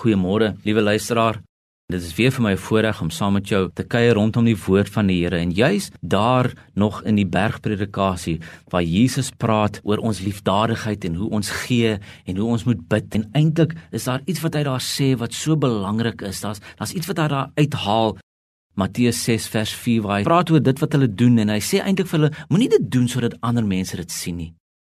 Goeiemôre, liewe luisteraar. Dit is weer vir my 'n voorreg om saam met jou te kuier rondom die woord van die Here en juis daar nog in die bergpredikasie waar Jesus praat oor ons liefdadigheid en hoe ons gee en hoe ons moet bid en eintlik is daar iets wat hy daar sê wat so belangrik is. Daar's daar's iets wat hy daar uithaal Matteus 6 vers 4 waar hy praat oor dit wat hulle doen en hy sê eintlik vir hulle moenie dit doen sodat ander mense dit sien nie.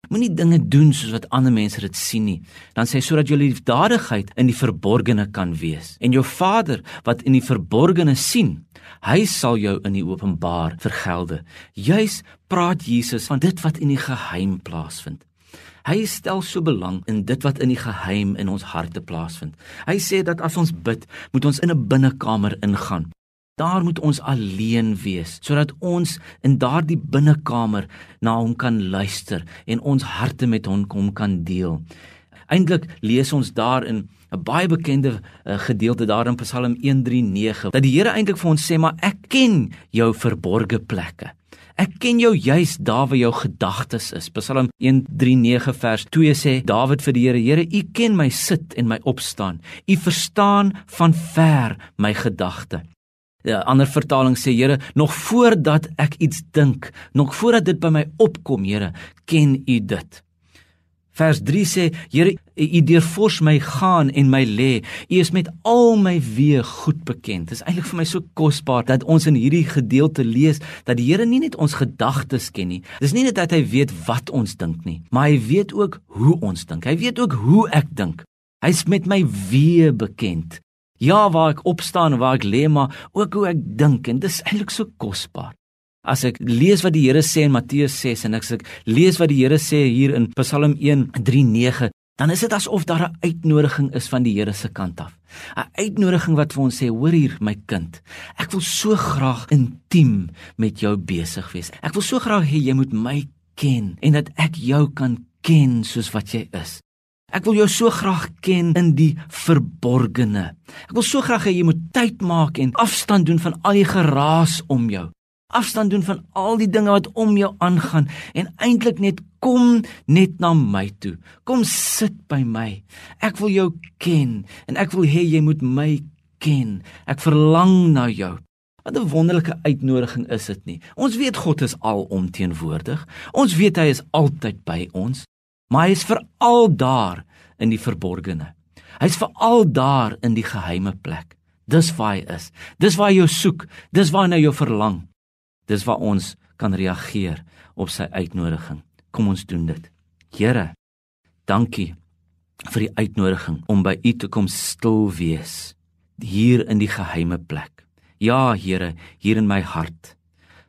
Moenie dinge doen soos wat ander mense dit sien nie. Dan sê sodat jou liefdadigheid in die verborgene kan wees. En jou Vader wat in die verborgene sien, hy sal jou in die openbaar vergelde. Juis praat Jesus van dit wat in die geheim plaasvind. Hy stel so belang in dit wat in die geheim in ons harte plaasvind. Hy sê dat as ons bid, moet ons in 'n binnekamer ingaan. Daar moet ons alleen wees sodat ons in daardie binnekamer na hom kan luister en ons harte met hom kom kan deel. Eintlik lees ons daar in 'n baie bekende uh, gedeelte daar in Psalm 139 dat die Here eintlik vir ons sê maar ek ken jou verborgde plekke. Ek ken jou juis daar waar jou gedagtes is. Psalm 139 vers 2 sê Dawid vir die Here: Here, U ken my sit en my opstaan. U verstaan van ver my gedagte. 'n ja, ander vertaling sê Here, nog voordat ek iets dink, nog voordat dit by my opkom, Here, ken U dit. Vers 3 sê Here, U deurfors my gaan en my lê. U is met al my weë goed bekend. Dit is eintlik vir my so kosbaar dat ons in hierdie gedeelte lees dat die Here nie net ons gedagtes ken nie. Dis nie net dat hy weet wat ons dink nie, maar hy weet ook hoe ons dink. Hy weet ook hoe ek dink. Hy's met my weë bekend. Ja, waar ek opstaan en waar ek lê, maar ook hoe ek dink en dis eintlik so kosbaar. As ek lees wat die Here sê in Matteus 6 en ek sê lees wat die Here sê hier in Psalm 1:3:9, dan is dit asof daar 'n uitnodiging is van die Here se kant af. 'n Uitnodiging wat vir ons sê, hoor hier my kind, ek wil so graag intiem met jou besig wees. Ek wil so graag hê jy moet my ken en dat ek jou kan ken soos wat jy is. Ek wil jou so graag ken in die verborgene. Ek wil so graag hê jy moet tyd maak en afstand doen van al die geraas om jou. Afstand doen van al die dinge wat om jou aangaan en eintlik net kom net na my toe. Kom sit by my. Ek wil jou ken en ek wil hê jy moet my ken. Ek verlang na jou. Wat 'n wonderlike uitnodiging is dit nie. Ons weet God is alomteenwoordig. Ons weet hy is altyd by ons maar hy is veral daar in die verborgene. Hy's veral daar in die geheime plek. Dis waar hy is. Dis waar hy jou soek. Dis waar hy na jou verlang. Dis waar ons kan reageer op sy uitnodiging. Kom ons doen dit. Here, dankie vir die uitnodiging om by U te kom stil wees hier in die geheime plek. Ja, Here, hier in my hart.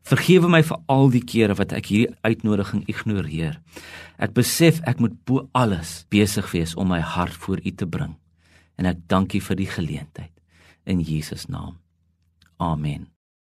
Vergewe my vir al die kere wat ek hierdie uitnodiging ignoreer. Ek besef ek moet bo alles besig wees om my hart voor U te bring. En ek dank U vir die geleentheid in Jesus naam. Amen.